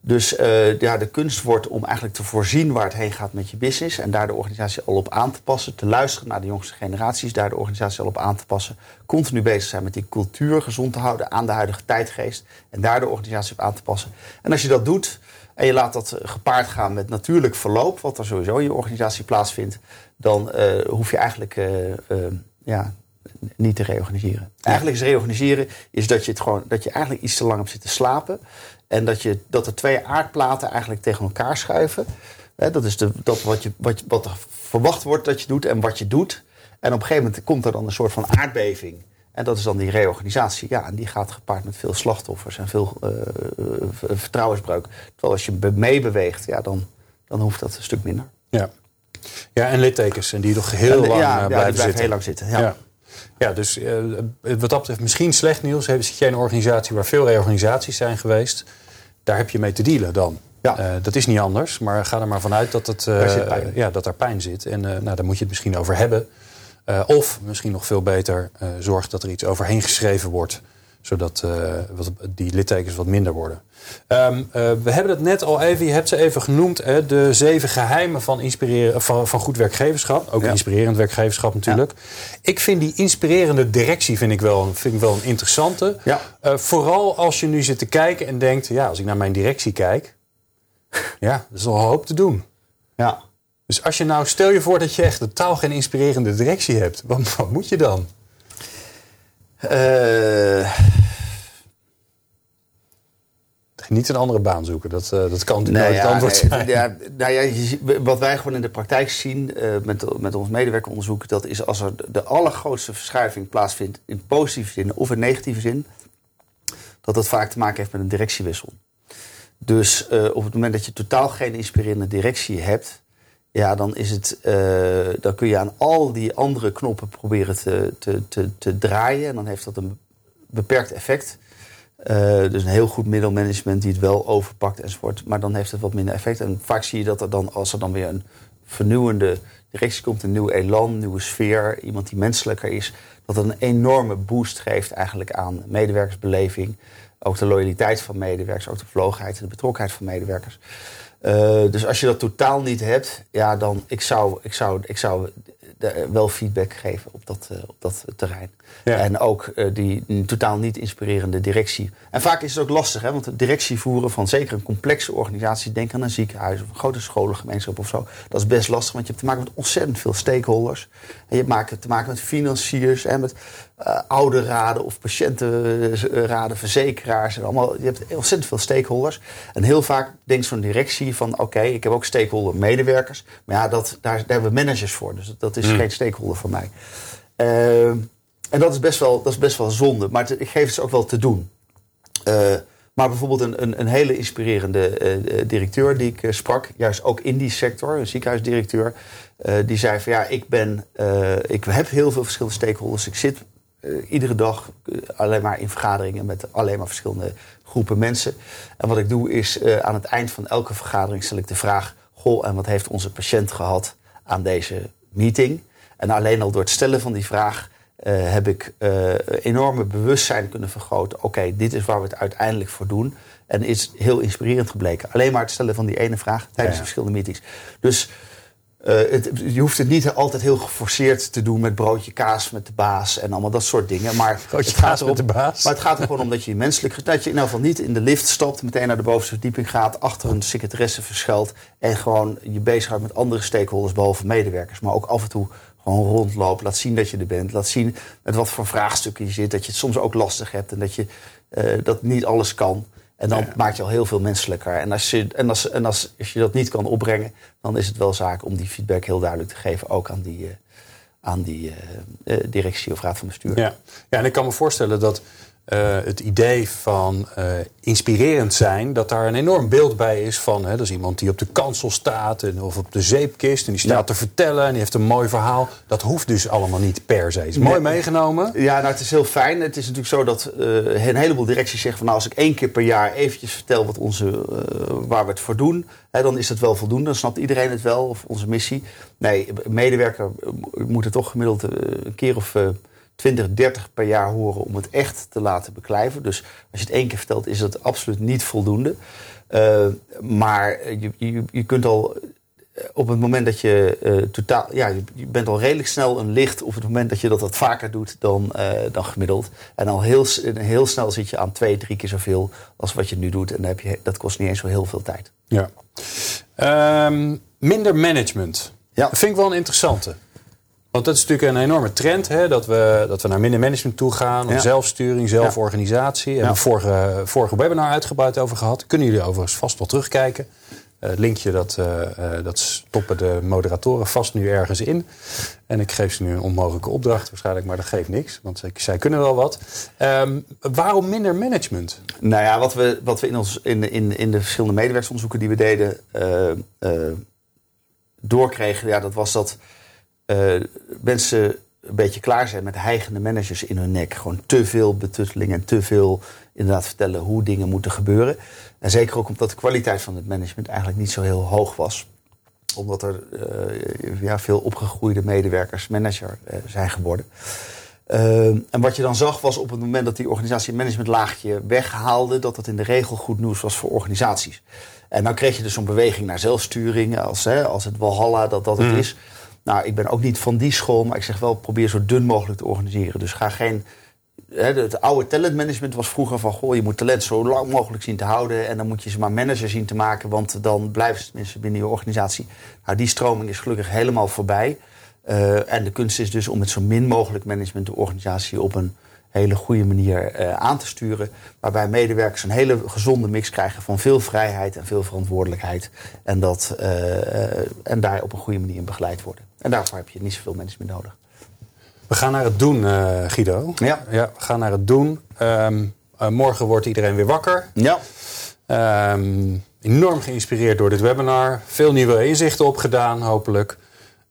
[SPEAKER 4] Dus eh, ja, de kunst wordt om eigenlijk te voorzien waar het heen gaat met je business. En daar de organisatie al op aan te passen. Te luisteren naar de jongste generaties. Daar de organisatie al op aan te passen. Continu bezig zijn met die cultuur gezond te houden aan de huidige tijdgeest. En daar de organisatie op aan te passen. En als je dat doet en je laat dat eh, gepaard gaan met natuurlijk verloop. Wat er sowieso in je organisatie plaatsvindt. Dan eh, hoef je eigenlijk ja, niet te reorganiseren. Eigenlijk is reorganiseren is dat je, het gewoon, dat je eigenlijk iets te lang hebt zitten slapen. En dat, je, dat er twee aardplaten eigenlijk tegen elkaar schuiven. Hè, dat is de, dat wat, je, wat, je- wat er verwacht wordt dat je doet en wat je doet. En op een gegeven moment komt er dan een soort van aardbeving. En dat is dan die reorganisatie. Ja, en die gaat gepaard met veel slachtoffers en veel eh, vertrouwensbreuk. Terwijl als je be- meebeweegt, ja, dan, dan hoeft dat een stuk minder.
[SPEAKER 3] Ja. ja, en littekens. En die nog heel
[SPEAKER 4] En,
[SPEAKER 3] lang
[SPEAKER 4] ja,
[SPEAKER 3] eh,
[SPEAKER 4] ja, die
[SPEAKER 3] blijven
[SPEAKER 4] blijven
[SPEAKER 3] zitten.
[SPEAKER 4] heel lang zitten. Ja.
[SPEAKER 3] Ja. Ja, dus eh, wat dat betreft misschien slecht nieuws. Zit jij een organisatie waar veel reorganisaties zijn geweest. Daar heb je mee te dealen dan.
[SPEAKER 4] Ja.
[SPEAKER 3] Eh, dat is niet anders, maar ga er maar vanuit dat, het, eh,
[SPEAKER 4] Daar pijn.
[SPEAKER 3] ja, dat daar pijn zit. En eh, nou, daar moet je het misschien over hebben. Of misschien nog veel beter, zorg dat er iets overheen geschreven wordt. Zodat uh, wat, die littekens wat minder worden. Um, we hebben het net al even, je hebt ze even genoemd. Hè, de zeven geheimen van, inspireren, van, van goed werkgeverschap. Ook ja. inspirerend werkgeverschap natuurlijk. Ja. Ik vind die inspirerende directie vind ik wel, vind ik wel een interessante.
[SPEAKER 4] Ja.
[SPEAKER 3] vooral als je nu zit te kijken en denkt... ja, als ik naar mijn directie kijk... ja, er is al een hoop te doen.
[SPEAKER 4] Ja.
[SPEAKER 3] Dus als je nou, stel je voor dat je echt totaal geen inspirerende directie hebt, wat, wat moet je dan?
[SPEAKER 4] Uh...
[SPEAKER 3] Niet een andere baan zoeken, dat, uh, dat kan natuurlijk nou ja, het antwoord
[SPEAKER 4] nee,
[SPEAKER 3] zijn.
[SPEAKER 4] Ja, nou ja, wat wij gewoon in de praktijk zien uh, met, met ons medewerkeronderzoek, dat is als er de allergrootste verschuiving plaatsvindt in positieve zin of in negatieve zin, dat dat vaak te maken heeft met een directiewissel. Dus op het moment dat je totaal geen inspirerende directie hebt, ja, dan, is het, uh, dan kun je aan al die andere knoppen proberen te, te, te, te draaien. En dan heeft dat een beperkt effect. Uh, dus een heel goed middelmanagement die het wel overpakt enzovoort. Maar dan heeft het wat minder effect. En vaak zie je dat er dan, als er dan weer een vernieuwende directie komt, een nieuw elan, nieuwe sfeer, iemand die menselijker is, dat het een enorme boost geeft eigenlijk aan medewerkersbeleving. Ook de loyaliteit van medewerkers, ook de vlogenheid en de betrokkenheid van medewerkers. Uh, dus als je dat totaal niet hebt, ja, dan ik zou, ik zou, ik zou wel feedback geven op dat, uh, op dat terrein. Ja. En ook uh, die totaal niet inspirerende directie. En vaak is het ook lastig, hè, want de directie voeren van zeker een complexe organisatie, denk aan een ziekenhuis of een grote scholengemeenschap of zo, dat is best lastig, want je hebt te maken met ontzettend veel stakeholders. En je hebt te maken met financiers en met uh, ouderraden of patiëntenraden, verzekeraars. En allemaal, je hebt ontzettend veel stakeholders. En heel vaak denkt zo'n directie van... oké, okay, ik heb ook stakeholder medewerkers. Maar ja, dat, daar, daar hebben we managers voor. Dus dat is mm. geen stakeholder voor mij. Uh, en dat is, best wel, dat is best wel zonde. Maar ik geef het ze ook wel te doen. Uh, maar bijvoorbeeld een, een, een hele inspirerende uh, directeur die ik sprak, juist ook in die sector, een ziekenhuisdirecteur, uh, die zei van ja, ik ben, ik heb heel veel verschillende stakeholders. Ik zit iedere dag alleen maar in vergaderingen met alleen maar verschillende groepen mensen. En wat ik doe is aan het eind van elke vergadering stel ik de vraag: Goh, en wat heeft onze patiënt gehad aan deze meeting? En alleen al door het stellen van die vraag uh, heb ik enorme bewustzijn kunnen vergroten. Oké, dit is waar we het uiteindelijk voor doen. En is heel inspirerend gebleken. Alleen maar het stellen van die ene vraag tijdens ja, ja. de verschillende meetings. Dus uh, het, je hoeft het niet altijd heel geforceerd te doen met broodje kaas met de baas en allemaal dat soort dingen. Maar
[SPEAKER 3] broodje
[SPEAKER 4] het gaat
[SPEAKER 3] met de baas.
[SPEAKER 4] Maar het gaat er gewoon om dat je menselijk, dat je in ieder geval niet in de lift stapt, meteen naar de bovenste verdieping gaat, achter een secretaresse verschuilt en gewoon je bezighoudt met andere stakeholders behalve medewerkers. Maar ook af en toe gewoon rondlopen. Laat zien dat je er bent. Laat zien met wat voor vraagstukken je zit. Dat je het soms ook lastig hebt en dat je uh, dat niet alles kan. En dan ja. maak je al heel veel menselijker. En, als je, en, als, en als, als je dat niet kan opbrengen, dan is het wel zaak om die feedback heel duidelijk te geven. Ook aan die, uh, aan die uh, directie of raad van bestuur.
[SPEAKER 3] Ja. ja, en ik kan me voorstellen dat uh, het idee van uh, inspirerend zijn, dat daar een enorm beeld bij is van, hè, dat is iemand die op de kansel staat en, of op de zeepkist en die staat ja. te vertellen en die heeft een mooi verhaal. Dat hoeft dus allemaal niet per se. Is mooi meegenomen.
[SPEAKER 4] Ja, nou het is heel fijn. Het is natuurlijk zo dat uh, een heleboel directies zeggen van, nou als ik één keer per jaar eventjes vertel wat onze, waar we het voor doen, hè, dan is dat wel voldoende. Dan snapt iedereen het wel, of onze missie. Nee, medewerker moet er toch gemiddeld een keer of 20, 30 per jaar horen om het echt te laten beklijven. Dus als je het één keer vertelt, is dat absoluut niet voldoende. Uh, maar je, je, je kunt al op het moment dat je uh, totaal. Ja, je, bent al redelijk snel een licht op het moment dat je dat wat vaker doet dan, uh, dan gemiddeld. En al heel, heel snel zit je aan twee, drie keer zoveel als wat je nu doet. En dan heb je, dat kost niet eens zo heel veel tijd.
[SPEAKER 3] Ja. Um, minder management. Ja. Dat vind ik wel een interessante. Want dat is natuurlijk een enorme trend, hè, dat, we, dat we naar minder management toe gaan. Ja. Zelfsturing, zelforganisatie. Ja. Hebben we vorige, vorige webinar uitgebreid over gehad. Kunnen jullie overigens vast wel terugkijken. Uh, het linkje dat, uh, uh, dat stoppen de moderatoren vast nu ergens in. En ik geef ze nu een onmogelijke opdracht waarschijnlijk, maar dat geeft niks. Want zij kunnen wel wat. Um, waarom minder management?
[SPEAKER 4] Nou ja, wat we, wat we in, ons, in, in, in de verschillende medewerkersonderzoeken die we deden doorkregen, ja, dat was dat uh, mensen een beetje klaar zijn met heigende managers in hun nek. Gewoon te veel betutteling en te veel inderdaad vertellen hoe dingen moeten gebeuren. En zeker ook omdat de kwaliteit van het management eigenlijk niet zo heel hoog was. Omdat er ja, veel opgegroeide medewerkers manager zijn geworden. en wat je dan zag was op het moment dat die organisatie managementlaagje weghaalde, dat dat in de regel goed nieuws was voor organisaties. En dan kreeg je dus zo'n beweging naar zelfsturing, als, hè, als het Walhalla dat dat het mm. is. Nou, ik ben ook niet van die school, maar ik zeg wel, probeer zo dun mogelijk te organiseren. Dus ga geen. Hè, het oude talentmanagement was vroeger van: goh, je moet talent zo lang mogelijk zien te houden. En dan moet je ze maar manager zien te maken, want dan blijven ze tenminste binnen je organisatie. Nou, die stroming is gelukkig helemaal voorbij. Uh, en de kunst is dus om met zo min mogelijk management de organisatie op een hele goede manier uh, aan te sturen. Waarbij medewerkers een hele gezonde mix krijgen van veel vrijheid en veel verantwoordelijkheid. En, dat, uh, en daar op een goede manier in begeleid worden. En daarvoor heb je niet zoveel management nodig.
[SPEAKER 3] We gaan naar het doen, Guido.
[SPEAKER 4] Ja.
[SPEAKER 3] ja. We gaan naar het doen. Um, morgen wordt iedereen weer wakker.
[SPEAKER 4] Ja.
[SPEAKER 3] Um, enorm geïnspireerd door dit webinar. Veel nieuwe inzichten opgedaan, hopelijk.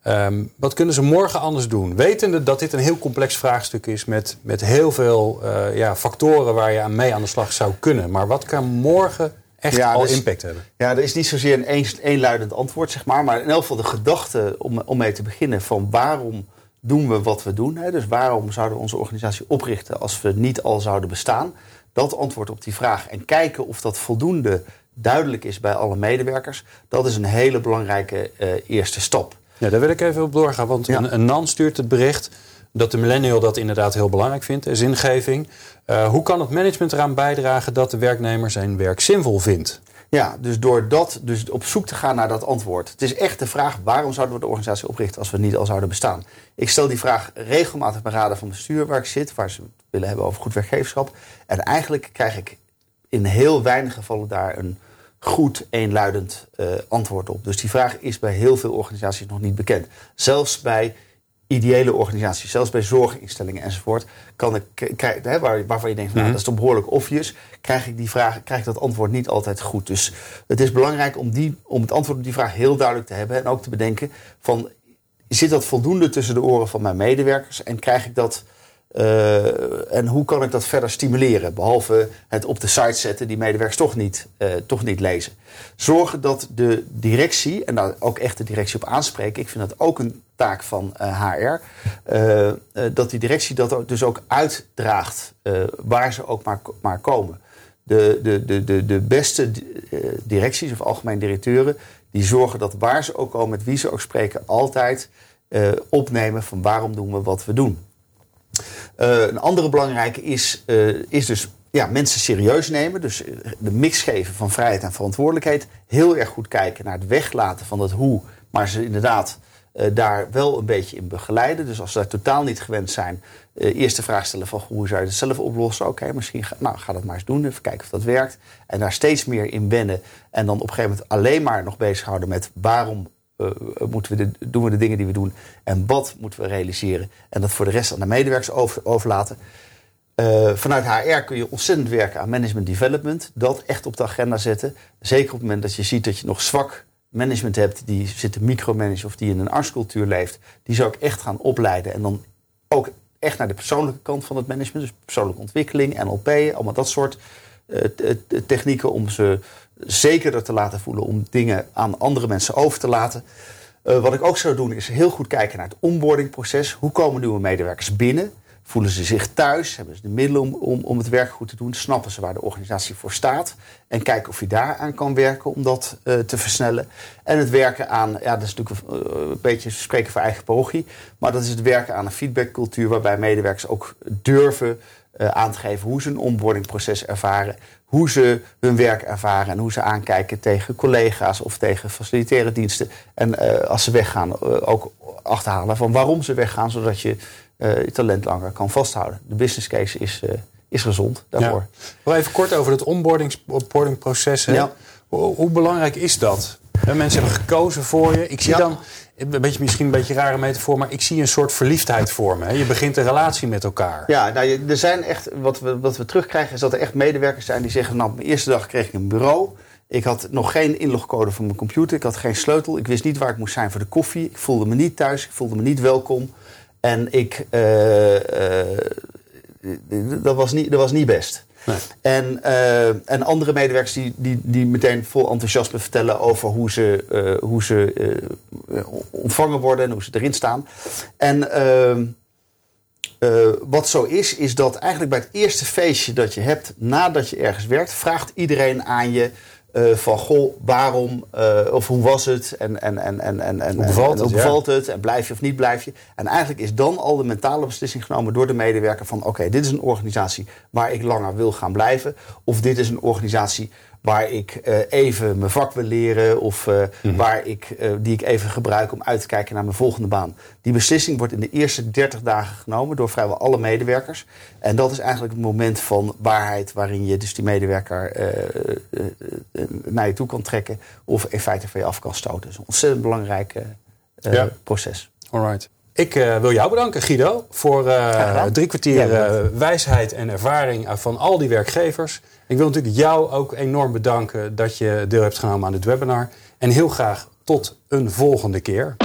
[SPEAKER 3] Um, wat kunnen ze morgen anders doen? Wetende dat dit een heel complex vraagstuk is met, met heel veel uh, ja, factoren waar je aan mee aan de slag zou kunnen. Maar wat kan morgen echt al dus, impact hebben?
[SPEAKER 4] Ja, er is niet zozeer een een, eenluidend antwoord, zeg maar. Maar in elk geval de gedachte om, om mee te beginnen van waarom doen we wat we doen. Hè? Dus waarom zouden we onze organisatie oprichten als we niet al zouden bestaan? Dat antwoord op die vraag en kijken of dat voldoende duidelijk is bij alle medewerkers. Dat is een hele belangrijke uh, eerste stap.
[SPEAKER 3] Ja, daar wil ik even op doorgaan. Want een, een NAN stuurt het bericht dat de millennial dat inderdaad heel belangrijk vindt, zingeving. Uh, hoe kan het management eraan bijdragen dat de werknemer zijn werk zinvol vindt?
[SPEAKER 4] Ja, dus door dat, dus op zoek te gaan naar dat antwoord. Het is echt de vraag: waarom zouden we de organisatie oprichten als we niet al zouden bestaan? Ik stel die vraag regelmatig bij raden van bestuur waar ik zit, waar ze het willen hebben over goed werkgeverschap. En eigenlijk krijg ik in heel weinig gevallen daar een goed eenluidend uh, antwoord op. Dus die vraag is bij heel veel organisaties nog niet bekend. Zelfs bij ideële organisaties, zelfs bij zorginstellingen enzovoort, kan ik, hè, waar, waarvan je denkt, nou, mhm. dat is toch behoorlijk obvious, krijg ik die vraag, krijg ik dat antwoord niet altijd goed. Dus het is belangrijk om, die, om het antwoord op die vraag heel duidelijk te hebben en ook te bedenken van, zit dat voldoende tussen de oren van mijn medewerkers en krijg ik dat en hoe kan ik dat verder stimuleren? Behalve het op de site zetten die medewerkers toch niet, uh, toch niet lezen. Zorgen dat de directie, en daar ook echt de directie op aanspreken. Ik vind dat ook een taak van HR. dat die directie dat dus ook uitdraagt waar ze ook maar, maar komen. De, de, de, de, de beste directies of algemeen directeuren... die zorgen dat waar ze ook komen, met wie ze ook spreken... altijd opnemen van waarom doen we wat we doen. Uh, een andere belangrijke is, uh, is dus ja, mensen serieus nemen. Dus eh, de mix geven van vrijheid en verantwoordelijkheid. Heel erg goed kijken naar het weglaten van het hoe. Maar ze inderdaad daar wel een beetje in begeleiden. Dus als ze daar totaal niet gewend zijn, eerst de vraag stellen van hoe zou je het zelf oplossen? Oké, misschien ga, nou, ga dat maar eens doen, even kijken of dat werkt. En daar steeds meer in wennen. En dan op een gegeven moment alleen maar nog bezighouden met waarom moeten we doen we de dingen die we doen en wat moeten we realiseren. En dat voor de rest aan de medewerkers over, overlaten. Uh, vanuit HR kun je ontzettend werken aan management development. Dat echt op de agenda zetten. Zeker op het moment dat je ziet dat je nog zwak management hebt die zit te micromanagen of die in een artscultuur leeft. Die zou ik echt gaan opleiden. En dan ook echt naar de persoonlijke kant van het management. Dus persoonlijke ontwikkeling, NLP, allemaal dat soort uh, technieken om ze zekerder te laten voelen om dingen aan andere mensen over te laten. Uh, wat ik ook zou doen is heel goed kijken naar het onboardingproces. Hoe komen nieuwe medewerkers binnen? Voelen ze zich thuis? Hebben ze de middelen om, om, het werk goed te doen? Snappen ze waar de organisatie voor staat? En kijken of je daaraan kan werken om dat uh, te versnellen. En het werken aan, ja, dat is natuurlijk een, uh, een beetje spreken voor eigen parochie. Maar dat is het werken aan een feedbackcultuur waarbij medewerkers ook durven aan te geven hoe ze een onboardingproces ervaren hoe ze hun werk ervaren en hoe ze aankijken tegen collega's of tegen facilitaire diensten. En uh, als ze weggaan, uh, ook achterhalen van waarom ze weggaan, zodat je uh, je talent langer kan vasthouden. De business case is, is gezond daarvoor.
[SPEAKER 3] Ja. Wel even kort over het onboardingproces. Ja. Hoe, hoe, belangrijk is dat? Mensen hebben gekozen voor je. Ik zie ja. dan een beetje, misschien een beetje een rare metafoor, maar ik zie een soort verliefdheid voor me. Je begint een relatie met elkaar.
[SPEAKER 4] Ja, nou, er zijn echt, wat we, wat we terugkrijgen is dat er echt medewerkers zijn die zeggen: Nou, op mijn eerste dag kreeg ik een bureau. Ik had nog geen inlogcode voor mijn computer. Ik had geen sleutel. Ik wist niet waar ik moest zijn voor de koffie. Ik voelde me niet thuis. Ik voelde me niet welkom. En ik, uh, uh, dat, was niet, dat was niet best. En, uh, en andere medewerkers die, die, die meteen vol enthousiasme vertellen over hoe ze, uh, hoe ze uh, ontvangen worden en hoe ze erin staan. En ehm, wat zo is, is dat eigenlijk bij het eerste feestje dat je hebt nadat je ergens werkt, vraagt iedereen aan je uh, van goh, waarom uh, of hoe was het en, en, en, en, en, en
[SPEAKER 5] hoe bevalt,
[SPEAKER 4] en,
[SPEAKER 5] het,
[SPEAKER 4] hoe bevalt het en blijf je of niet blijf je. En eigenlijk is dan al de mentale beslissing genomen door de medewerker van oké, dit is een organisatie waar ik langer wil gaan blijven of dit is een organisatie waar ik uh, even mijn vak wil leren of mm-hmm. waar ik, die ik even gebruik om uit te kijken naar mijn volgende baan. Die beslissing wordt in de eerste 30 dagen genomen door vrijwel alle medewerkers. En dat is eigenlijk het moment van waarheid waarin je dus die medewerker naar je toe kan trekken of in feite van je af kan stoten. Dat is een ontzettend belangrijk ja. proces.
[SPEAKER 5] Alright. Ik uh, wil jou bedanken, Guido, voor uh, drie kwartier uh, wijsheid en ervaring van al die werkgevers. Ik wil natuurlijk jou ook enorm bedanken dat je deel hebt genomen aan dit webinar. En heel graag tot een volgende keer.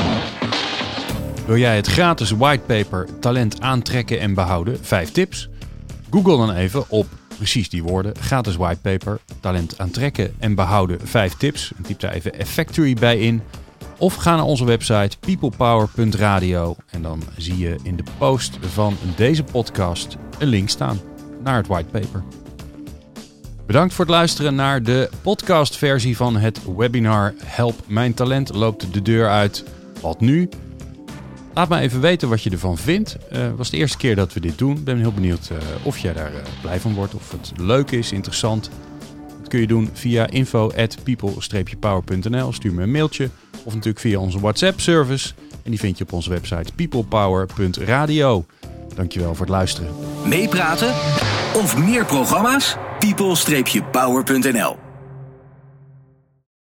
[SPEAKER 3] Wil jij het gratis whitepaper Talent aantrekken en behouden? Vijf tips. Google dan even op precies die woorden. Gratis whitepaper Talent aantrekken en behouden. Vijf tips. En typ daar even Effectory bij in. Of ga naar onze website peoplepower.radio en dan zie je in de post van deze podcast een link staan naar het whitepaper. Bedankt voor het luisteren naar de podcastversie van het webinar Help Mijn Talent loopt de deur uit. Wat nu? Laat me even weten wat je ervan vindt. Het uh, was de eerste keer dat we dit doen. Ben heel benieuwd uh, of jij daar uh, blij van wordt, of het leuk is, interessant. Dat kun je doen via info@people-power.nl. Stuur me een mailtje of natuurlijk via onze WhatsApp-service. En die vind je op onze website peoplepower.radio. Dankjewel voor het luisteren.
[SPEAKER 1] Meepraten of meer programma's? people-power.nl